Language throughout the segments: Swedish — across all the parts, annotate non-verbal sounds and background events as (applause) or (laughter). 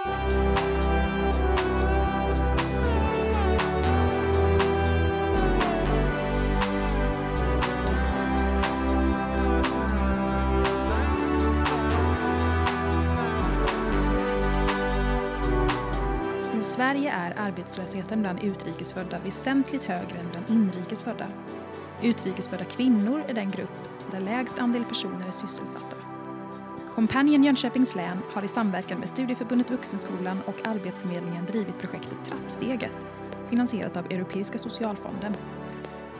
I Sverige är arbetslösheten bland utrikesfödda väsentligt högre än bland inrikesfödda. Utrikesfödda kvinnor är den grupp där lägst andel personer är sysselsatta. Companion Jönköpings län har i samverkan med Studieförbundet Vuxenskolan och Arbetsförmedlingen drivit projektet Trappsteget, finansierat av Europeiska socialfonden.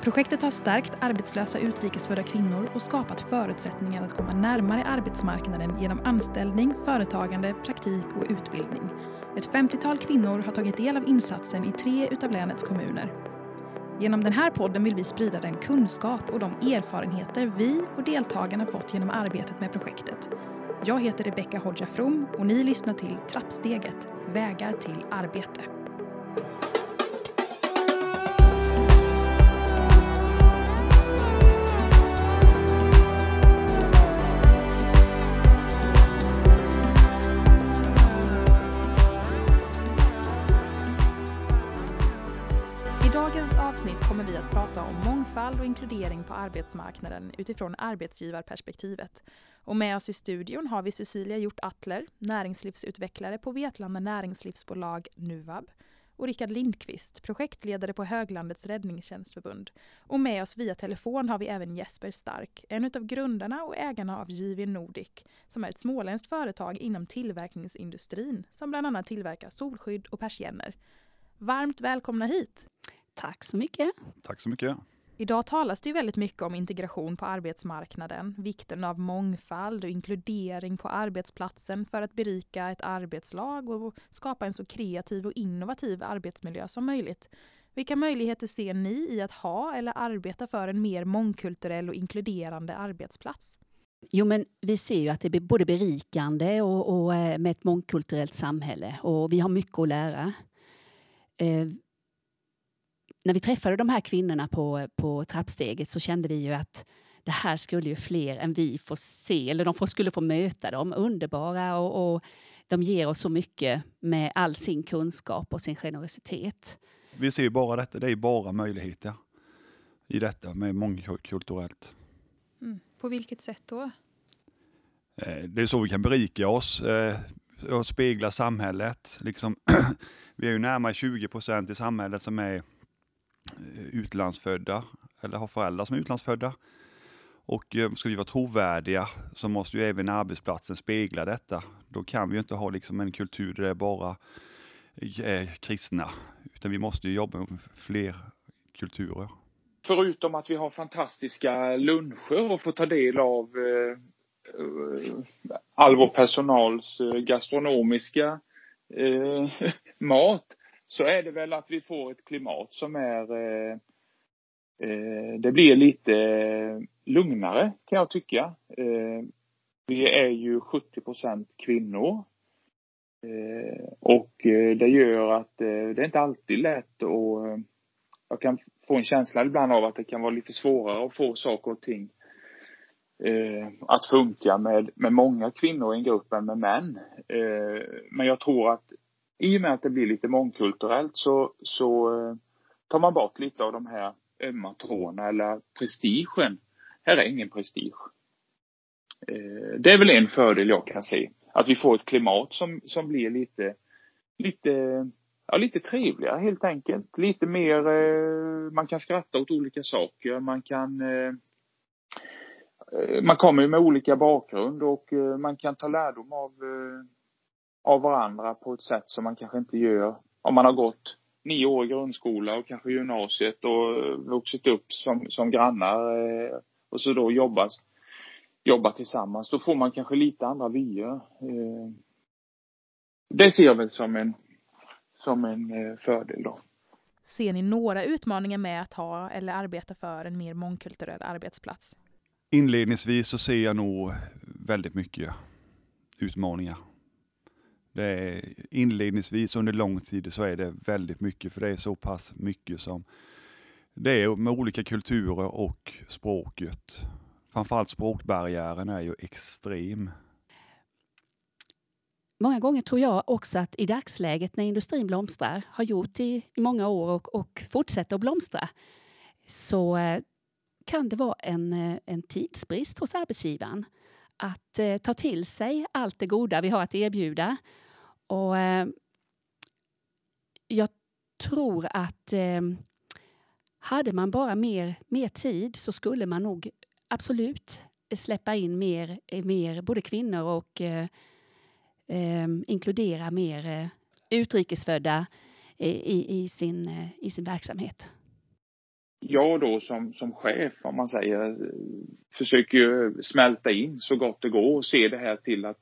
Projektet har stärkt arbetslösa utrikesfödda kvinnor och skapat förutsättningar att komma närmare arbetsmarknaden genom anställning, företagande, praktik och utbildning. Ett 50-tal kvinnor har tagit del av insatsen i tre utav länets kommuner. Genom den här podden vill vi sprida den kunskap och de erfarenheter vi och deltagarna fått genom arbetet med projektet. Jag heter Rebecka Hodja From och ni lyssnar till Trappsteget, vägar till arbete. Inkludering på arbetsmarknaden utifrån arbetsgivarperspektivet. Och med oss i studion har vi Cecilia Hjort Attler, näringslivsutvecklare på Vetlanda Näringslivsbolag Nuvab och Rickard Lindqvist, projektledare på Höglandets räddningstjänstförbund. Och med oss via telefon har vi även Jesper Stark, en av grundarna och ägarna av JV Nordic, som är ett småländskt företag inom tillverkningsindustrin som bland annat tillverkar solskydd och persienner. Varmt välkomna hit! Tack så mycket. Tack så mycket. Idag talas det väldigt mycket om integration på arbetsmarknaden, vikten av mångfald och inkludering på arbetsplatsen för att berika ett arbetslag och skapa en så kreativ och innovativ arbetsmiljö som möjligt. Vilka möjligheter ser ni i att ha eller arbeta för en mer mångkulturell och inkluderande arbetsplats? Jo, men vi ser ju att det är både berikande och, och eh, med ett mångkulturellt samhälle och vi har mycket att lära. Eh, när vi träffade de här kvinnorna på, på trappsteget så kände vi ju att det här skulle ju fler än vi få se, eller de får, skulle få möta dem. Underbara och, och de ger oss så mycket med all sin kunskap och sin generositet. Vi ser ju bara detta, det är bara möjligheter i detta med mångkulturellt. Mm. På vilket sätt då? Eh, Det är så vi kan berika oss eh, och spegla samhället. Liksom, (clears throat) vi är ju närmare 20 procent i samhället som är utlandsfödda eller har föräldrar som är utlandsfödda. Och eh, ska vi vara trovärdiga så måste ju även arbetsplatsen spegla detta. Då kan vi ju inte ha liksom en kultur där det bara eh, är kristna, utan vi måste ju jobba med fler kulturer. Förutom att vi har fantastiska luncher och får ta del av eh, all vår personals eh, gastronomiska eh, (laughs) mat så är det väl att vi får ett klimat som är eh, eh, det blir lite lugnare kan jag tycka. Eh, vi är ju 70 procent kvinnor. Eh, och eh, det gör att eh, det är inte alltid lätt och eh, jag kan få en känsla ibland av att det kan vara lite svårare att få saker och ting eh, att funka med, med många kvinnor i en grupp än med män. Eh, men jag tror att i och med att det blir lite mångkulturellt så, så eh, tar man bort lite av de här ömma trådarna eller prestigen. Här är ingen prestige. Eh, det är väl en fördel jag kan se. Att vi får ett klimat som, som blir lite, lite, ja lite trevligare helt enkelt. Lite mer, eh, man kan skratta åt olika saker, man kan eh, eh man kommer ju med olika bakgrund och eh, man kan ta lärdom av, eh, av varandra på ett sätt som man kanske inte gör om man har gått nio år i grundskola och kanske gymnasiet och vuxit upp som, som grannar eh, och så då jobbat, jobbat tillsammans. Då får man kanske lite andra vyer. Eh, det ser jag väl som en, som en eh, fördel då. Ser ni några utmaningar med att ha eller arbeta för en mer mångkulturell arbetsplats? Inledningsvis så ser jag nog väldigt mycket utmaningar. Det är, inledningsvis under lång tid så är det väldigt mycket, för det är så pass mycket som det är med olika kulturer och språket. Framförallt språkbarriären är ju extrem. många gånger tror jag också att i dagsläget när industrin blomstrar, har gjort i, i många år och, och fortsätter att blomstra, så eh, kan det vara en, eh, en tidsbrist hos arbetsgivaren att eh, ta till sig allt det goda vi har att erbjuda. Och, eh, jag tror att eh, hade man bara mer, mer tid så skulle man nog absolut släppa in mer, eh, mer både kvinnor och eh, eh, inkludera mer eh, utrikesfödda eh, i, i, sin, eh, i sin verksamhet. Jag då som, som chef, om man säger, försöker ju smälta in så gott det går och se det här till att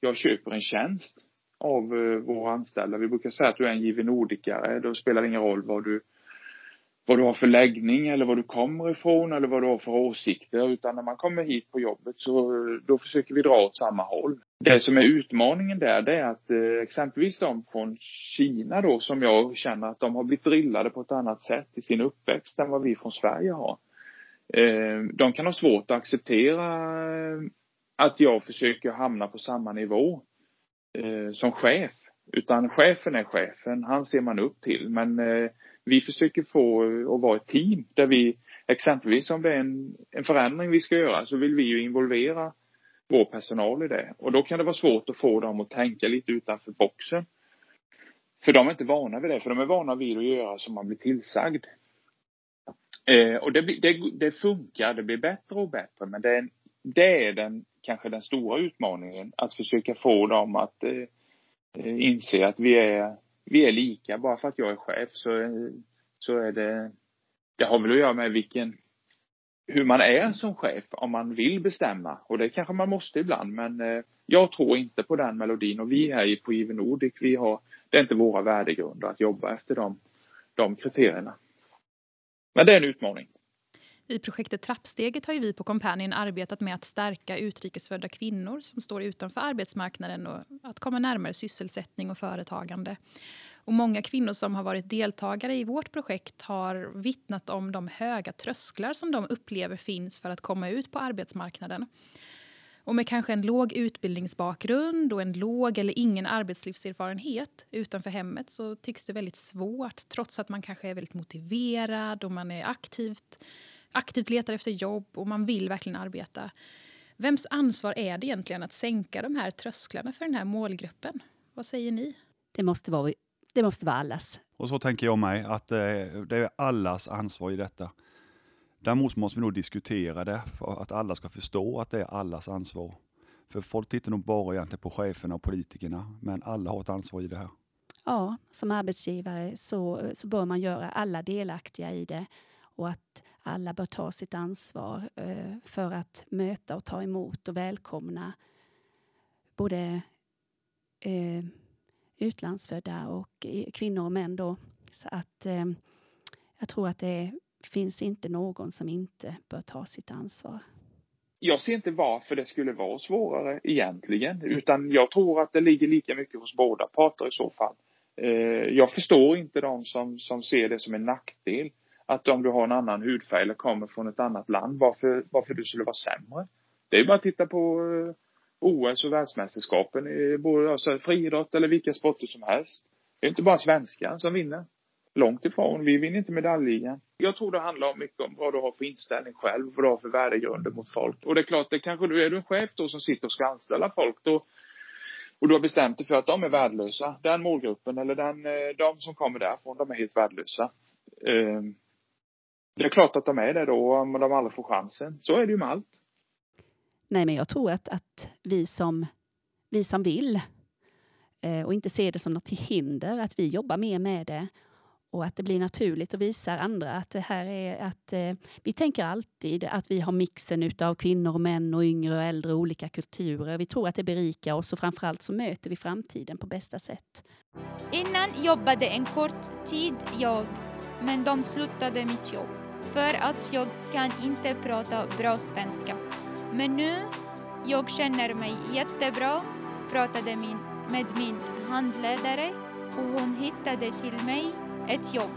jag köper en tjänst av eh, våra anställda. Vi brukar säga att du är en given ordikare, Då spelar det ingen roll vad du vad du har för läggning eller var du kommer ifrån eller vad du har för åsikter utan när man kommer hit på jobbet så då försöker vi dra åt samma håll. Det som är utmaningen där det är att eh, exempelvis de från Kina då som jag känner att de har blivit drillade på ett annat sätt i sin uppväxt än vad vi från Sverige har. Eh, de kan ha svårt att acceptera eh, att jag försöker hamna på samma nivå eh, som chef. Utan chefen är chefen, han ser man upp till. Men eh, vi försöker få eh, att vara ett team där vi exempelvis om det är en, en förändring vi ska göra så vill vi ju involvera vår personal i det. Och då kan det vara svårt att få dem att tänka lite utanför boxen. För de är inte vana vid det, för de är vana vid att göra som man blir tillsagd. Eh, och det, det, det, funkar, det blir bättre och bättre, men det är, det är den, kanske den stora utmaningen, att försöka få dem att eh, eh, inse att vi är vi är lika. Bara för att jag är chef så, så är det, det har väl att göra med vilken, hur man är som chef, om man vill bestämma. Och det kanske man måste ibland, men eh, jag tror inte på den melodin och vi här på IV Nordic, vi har, det är inte våra värdegrunder att jobba efter de, de kriterierna. Men det är en utmaning. I projektet Trappsteget har vi på Companion arbetat med att stärka utrikesfödda kvinnor som står utanför arbetsmarknaden och att komma närmare sysselsättning och företagande. Och många kvinnor som har varit deltagare i vårt projekt har vittnat om de höga trösklar som de upplever finns för att komma ut på arbetsmarknaden. Och med kanske en låg utbildningsbakgrund och en låg eller ingen arbetslivserfarenhet utanför hemmet så tycks det väldigt svårt trots att man kanske är väldigt motiverad och man är aktivt aktivt letar efter jobb och man vill verkligen arbeta. Vems ansvar är det egentligen att sänka de här trösklarna för den här målgruppen? Vad säger ni? Det måste vara, det måste vara allas. Och så tänker jag mig, att eh, det är allas ansvar i detta. Däremot måste vi nog diskutera det, för att alla ska förstå att det är allas ansvar. För folk tittar nog bara egentligen på cheferna och politikerna, men alla har ett ansvar i det här. Ja, som arbetsgivare så, så bör man göra alla delaktiga i det och att alla bör ta sitt ansvar eh, för att möta och ta emot och välkomna både eh, utlandsfödda och kvinnor och män. Då. Så att eh, jag tror att det finns inte någon som inte bör ta sitt ansvar. Jag ser inte varför det skulle vara svårare egentligen, utan jag tror att det ligger lika mycket hos båda parter i så fall. Eh, jag förstår inte de som, som ser det som en nackdel att om du har en annan hudfärg eller kommer från ett annat land, varför, varför du skulle vara sämre. Det är bara att titta på eh, OS och världsmästerskapen i både alltså, friidrott eller vilka sporter som helst. Det är inte bara svenskar som vinner. Långt ifrån. Vi vinner inte medaljligan. Jag tror det handlar mycket om vad du har för inställning själv, vad du har för värdegrunder mot folk. Och det är klart, det kanske du är du en chef då som sitter och ska anställa folk då och du har bestämt dig för att de är värdelösa. Den målgruppen eller den, eh, de som kommer därifrån, de är helt värdelösa. Eh, det är klart att de är det då om de aldrig får chansen. Så är det ju med allt. Nej, men jag tror att, att vi, som, vi som vill eh, och inte ser det som något hinder, att vi jobbar mer med det och att det blir naturligt och visar andra att det här är att eh, vi tänker alltid att vi har mixen av kvinnor och män och yngre och äldre och olika kulturer. Vi tror att det berikar oss och framförallt så möter vi framtiden på bästa sätt. Innan jobbade en kort tid jag, men de slutade mitt jobb för att jag kan inte prata bra svenska. Men nu, jag känner mig jättebra, pratade min, med min handledare och hon hittade till mig ett jobb.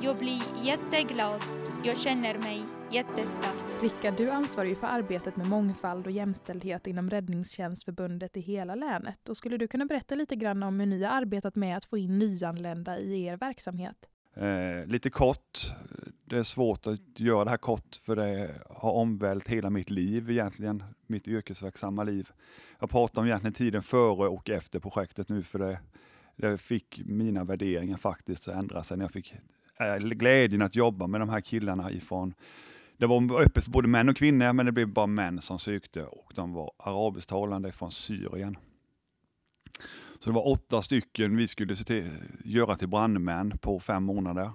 Jag blir jätteglad. Jag känner mig jättestark. Rickard, du ansvarar ju för arbetet med mångfald och jämställdhet inom Räddningstjänstförbundet i hela länet. Och skulle du kunna berätta lite grann om hur ni har arbetat med att få in nyanlända i er verksamhet? Eh, lite kort, det är svårt att göra det här kort för det har omvält hela mitt liv egentligen, mitt yrkesverksamma liv. Jag pratar om egentligen tiden före och efter projektet nu för det, det fick mina värderingar faktiskt att ändra sig när jag fick eh, glädjen att jobba med de här killarna ifrån det var öppet för både män och kvinnor, men det blev bara män som sökte och de var arabisktalande från Syrien. Så det var åtta stycken vi skulle till, göra till brandmän på fem månader.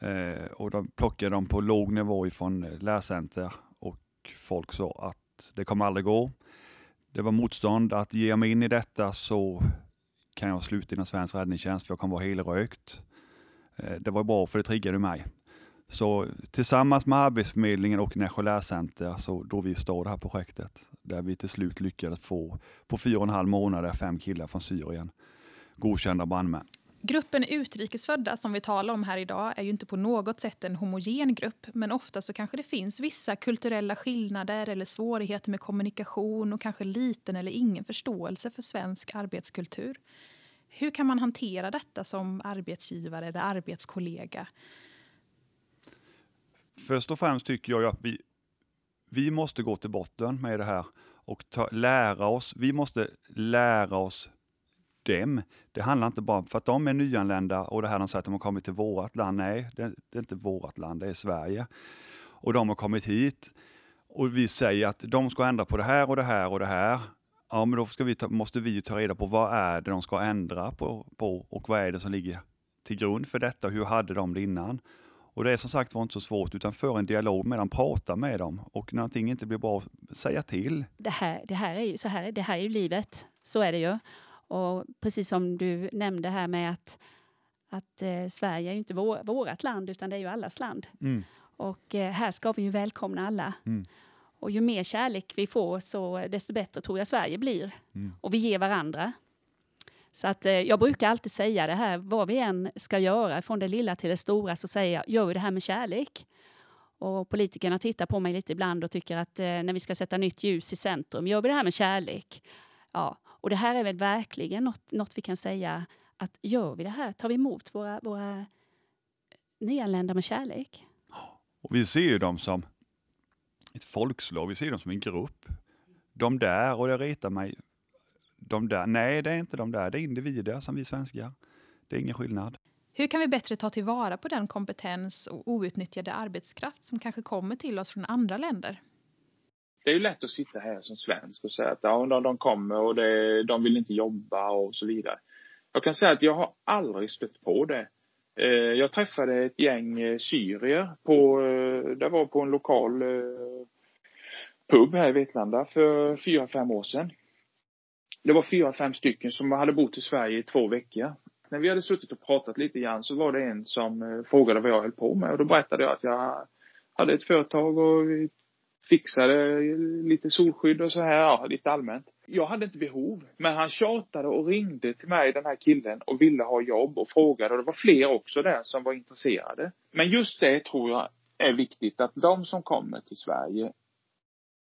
Eh, och de plockade dem på låg nivå ifrån eh, lärcenter och folk sa att det kommer aldrig gå. Det var motstånd att ge mig in i detta så kan jag sluta inom svensk räddningstjänst för jag kommer vara helrökt. Eh, det var bra för det triggade mig. Så tillsammans med Arbetsförmedlingen och Nässjö lärcenter så drog vi stå det här projektet där vi till slut lyckades få på fyra och en halv månader fem killar från Syrien godkända brandmän. Gruppen utrikesfödda som vi talar om här idag är ju inte på något sätt en homogen grupp men ofta så kanske det finns vissa kulturella skillnader eller svårigheter med kommunikation och kanske liten eller ingen förståelse för svensk arbetskultur. Hur kan man hantera detta som arbetsgivare eller arbetskollega? Först och främst tycker jag att vi, vi måste gå till botten med det här och ta, lära oss. Vi måste lära oss dem. Det handlar inte bara för att de är nyanlända och det här de säger att de har kommit till vårt land. Nej, det, det är inte vårt land, det är Sverige. Och de har kommit hit och vi säger att de ska ändra på det här och det här och det här. Ja, men då ska vi ta, måste vi ta reda på vad är det de ska ändra på, på och vad är det som ligger till grund för detta? Hur hade de det innan? Och det är som sagt var inte så svårt, utan för en dialog med dem, prata med dem och när någonting inte blir bra, säga till. Det här, det här är ju så här, det här är ju livet, så är det ju. Och precis som du nämnde här med att, att eh, Sverige är ju inte vår, vårt land, utan det är ju allas land. Mm. Och eh, här ska vi ju välkomna alla. Mm. Och ju mer kärlek vi får, så desto bättre tror jag Sverige blir. Mm. Och vi ger varandra. Så att, eh, jag brukar alltid säga det här, vad vi än ska göra, från det lilla till det stora, så säger jag, gör vi det här med kärlek. Och politikerna tittar på mig lite ibland och tycker att eh, när vi ska sätta nytt ljus i centrum, gör vi det här med kärlek? Ja, och det här är väl verkligen något, något vi kan säga att gör vi det här, tar vi emot våra, våra nyanlända med kärlek? Och vi ser ju dem som ett folkslag, vi ser dem som en grupp. De där, och det retar mig, de där, nej det är inte de där, det är individer som vi svenskar. Det är ingen skillnad. Hur kan vi bättre ta tillvara på den kompetens och outnyttjade arbetskraft som kanske kommer till oss från andra länder? Det är ju lätt att sitta här som svensk och säga att ja, de, de kommer och det, de vill inte jobba och så vidare. Jag kan säga att jag har aldrig stött på det. Eh, Jag träffade ett gäng eh, syrier på, eh, det var på en lokal eh, pub här i Vetlanda för fyra, fem år sedan. Det var fyra, fem stycken som hade bott i Sverige i två veckor. När vi hade suttit och pratat lite grann så var det en som eh, frågade vad jag höll på med och då berättade jag att jag hade ett företag och vi fixade lite solskydd och så här, ja, lite allmänt. Jag hade inte behov, men han tjatade och ringde till mig, den här killen, och ville ha jobb och frågade och det var fler också där som var intresserade. Men just det tror jag är viktigt, att de som kommer till Sverige,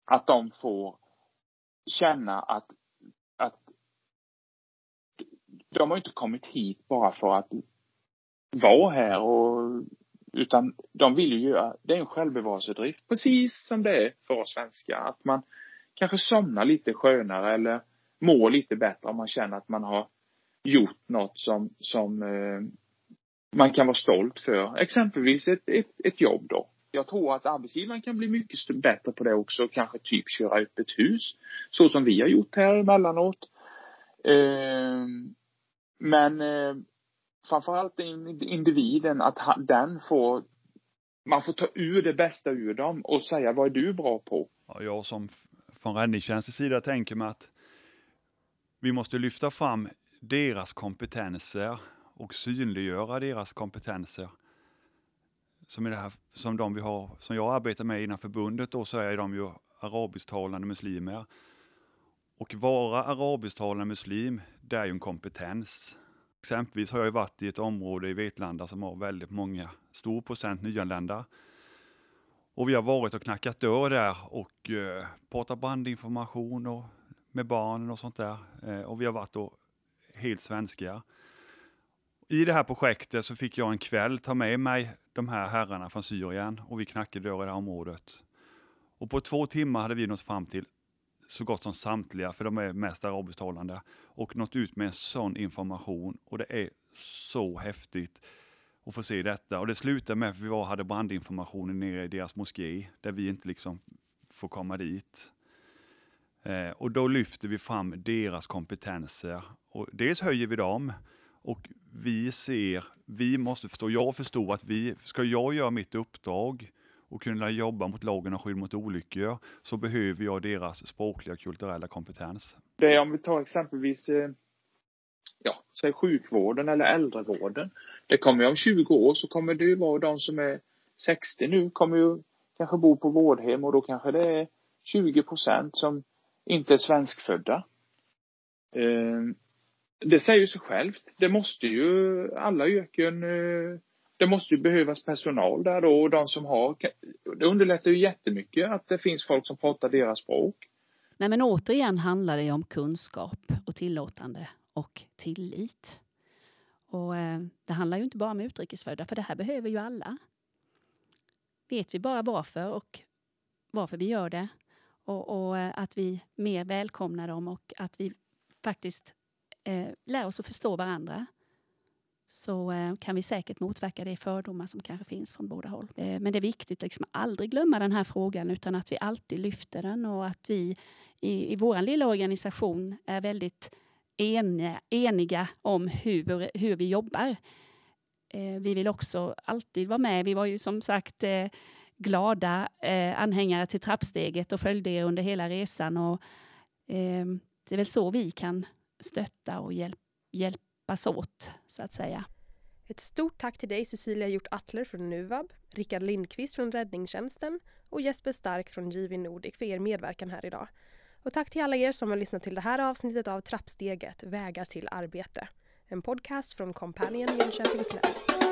att de får känna att, att de har inte kommit hit bara för att vara här och utan de vill ju göra, det är en självbevarelsedrift. Precis som det är för oss svenskar. Att man kanske somnar lite skönare eller mår lite bättre om man känner att man har gjort något som, som eh, man kan vara stolt för. Exempelvis ett, ett, ett jobb då. Jag tror att arbetsgivaren kan bli mycket bättre på det också. Kanske typ köra upp ett hus. Så som vi har gjort här emellanåt. Eh, men eh, framförallt individen, att han, den får man får ta ur det bästa ur dem och säga vad är du bra på? Ja, jag som från räddningstjänstens sida tänker mig att vi måste lyfta fram deras kompetenser och synliggöra deras kompetenser. Som, i det här, som de vi har, som jag arbetar med inom förbundet då, så är de ju arabisktalande muslimer. Och vara arabisktalande muslim, det är ju en kompetens. Exempelvis har jag varit i ett område i Vetlanda som har väldigt många, stor procent nyanlända. Och vi har varit och knackat dörr där och eh, pratat brandinformation och med barnen och sånt där. Eh, och vi har varit då helt svenska. I det här projektet så fick jag en kväll ta med mig de här herrarna från Syrien och vi knackade dörr i det här området. Och på två timmar hade vi nått fram till så gott som samtliga, för de är mest arabisktalande, och nått ut med en sån information. Och det är så häftigt att få se detta. Och det slutade med att vi var hade brandinformationen nere i deras moské, där vi inte liksom får komma dit. Eh, och då lyfter vi fram deras kompetenser. Och dels höjer vi dem, och vi ser, vi måste förstå, jag förstår att vi, ska jag göra mitt uppdrag och kunna jobba mot lagen om skydd mot olyckor så behöver jag deras språkliga och kulturella kompetens. Det är om vi tar exempelvis eh, ja, säg sjukvården eller äldrevården. Det kommer ju om 20 år så kommer det ju vara de som är 60 nu kommer ju kanske bo på vårdhem och då kanske det är 20 procent som inte är svenskfödda. Eh, det säger ju sig självt. Det måste ju, alla yrken, eh, det måste ju behövas personal där då och de som har, det underlättar ju jättemycket att det finns folk som pratar deras språk. Nej men återigen handlar det om kunskap och tillåtande och tillit. Och eh, det handlar ju inte bara om utrikesfödda, för det här behöver ju alla. Vet vi bara varför och varför vi gör det och, och eh, att vi mer välkomnar dem och att vi faktiskt eh, lär oss att förstå varandra så eh, kan vi säkert motverka de fördomar som kanske finns från båda håll. Eh, men det är viktigt liksom att aldrig glömma den här frågan utan att vi alltid lyfter den och att vi i, i vår lilla organisation är väldigt eniga, eniga om hur, hur vi jobbar. Eh, vi vill också alltid vara med. Vi var ju som sagt glada anhängare till trappsteget och följde er under hela resan. Och, det är väl så vi kan stötta och hjälp, hjälpas åt, så att säga. Ett stort tack till dig Cecilia Hjort Attler från Nuvab, Rickard Lindqvist från Räddningstjänsten och Jesper Stark från JV Nordic för er medverkan här idag. Och tack till alla er som har lyssnat till det här avsnittet av Trappsteget, Vägar till arbete. En podcast från Companion Jönköpings län.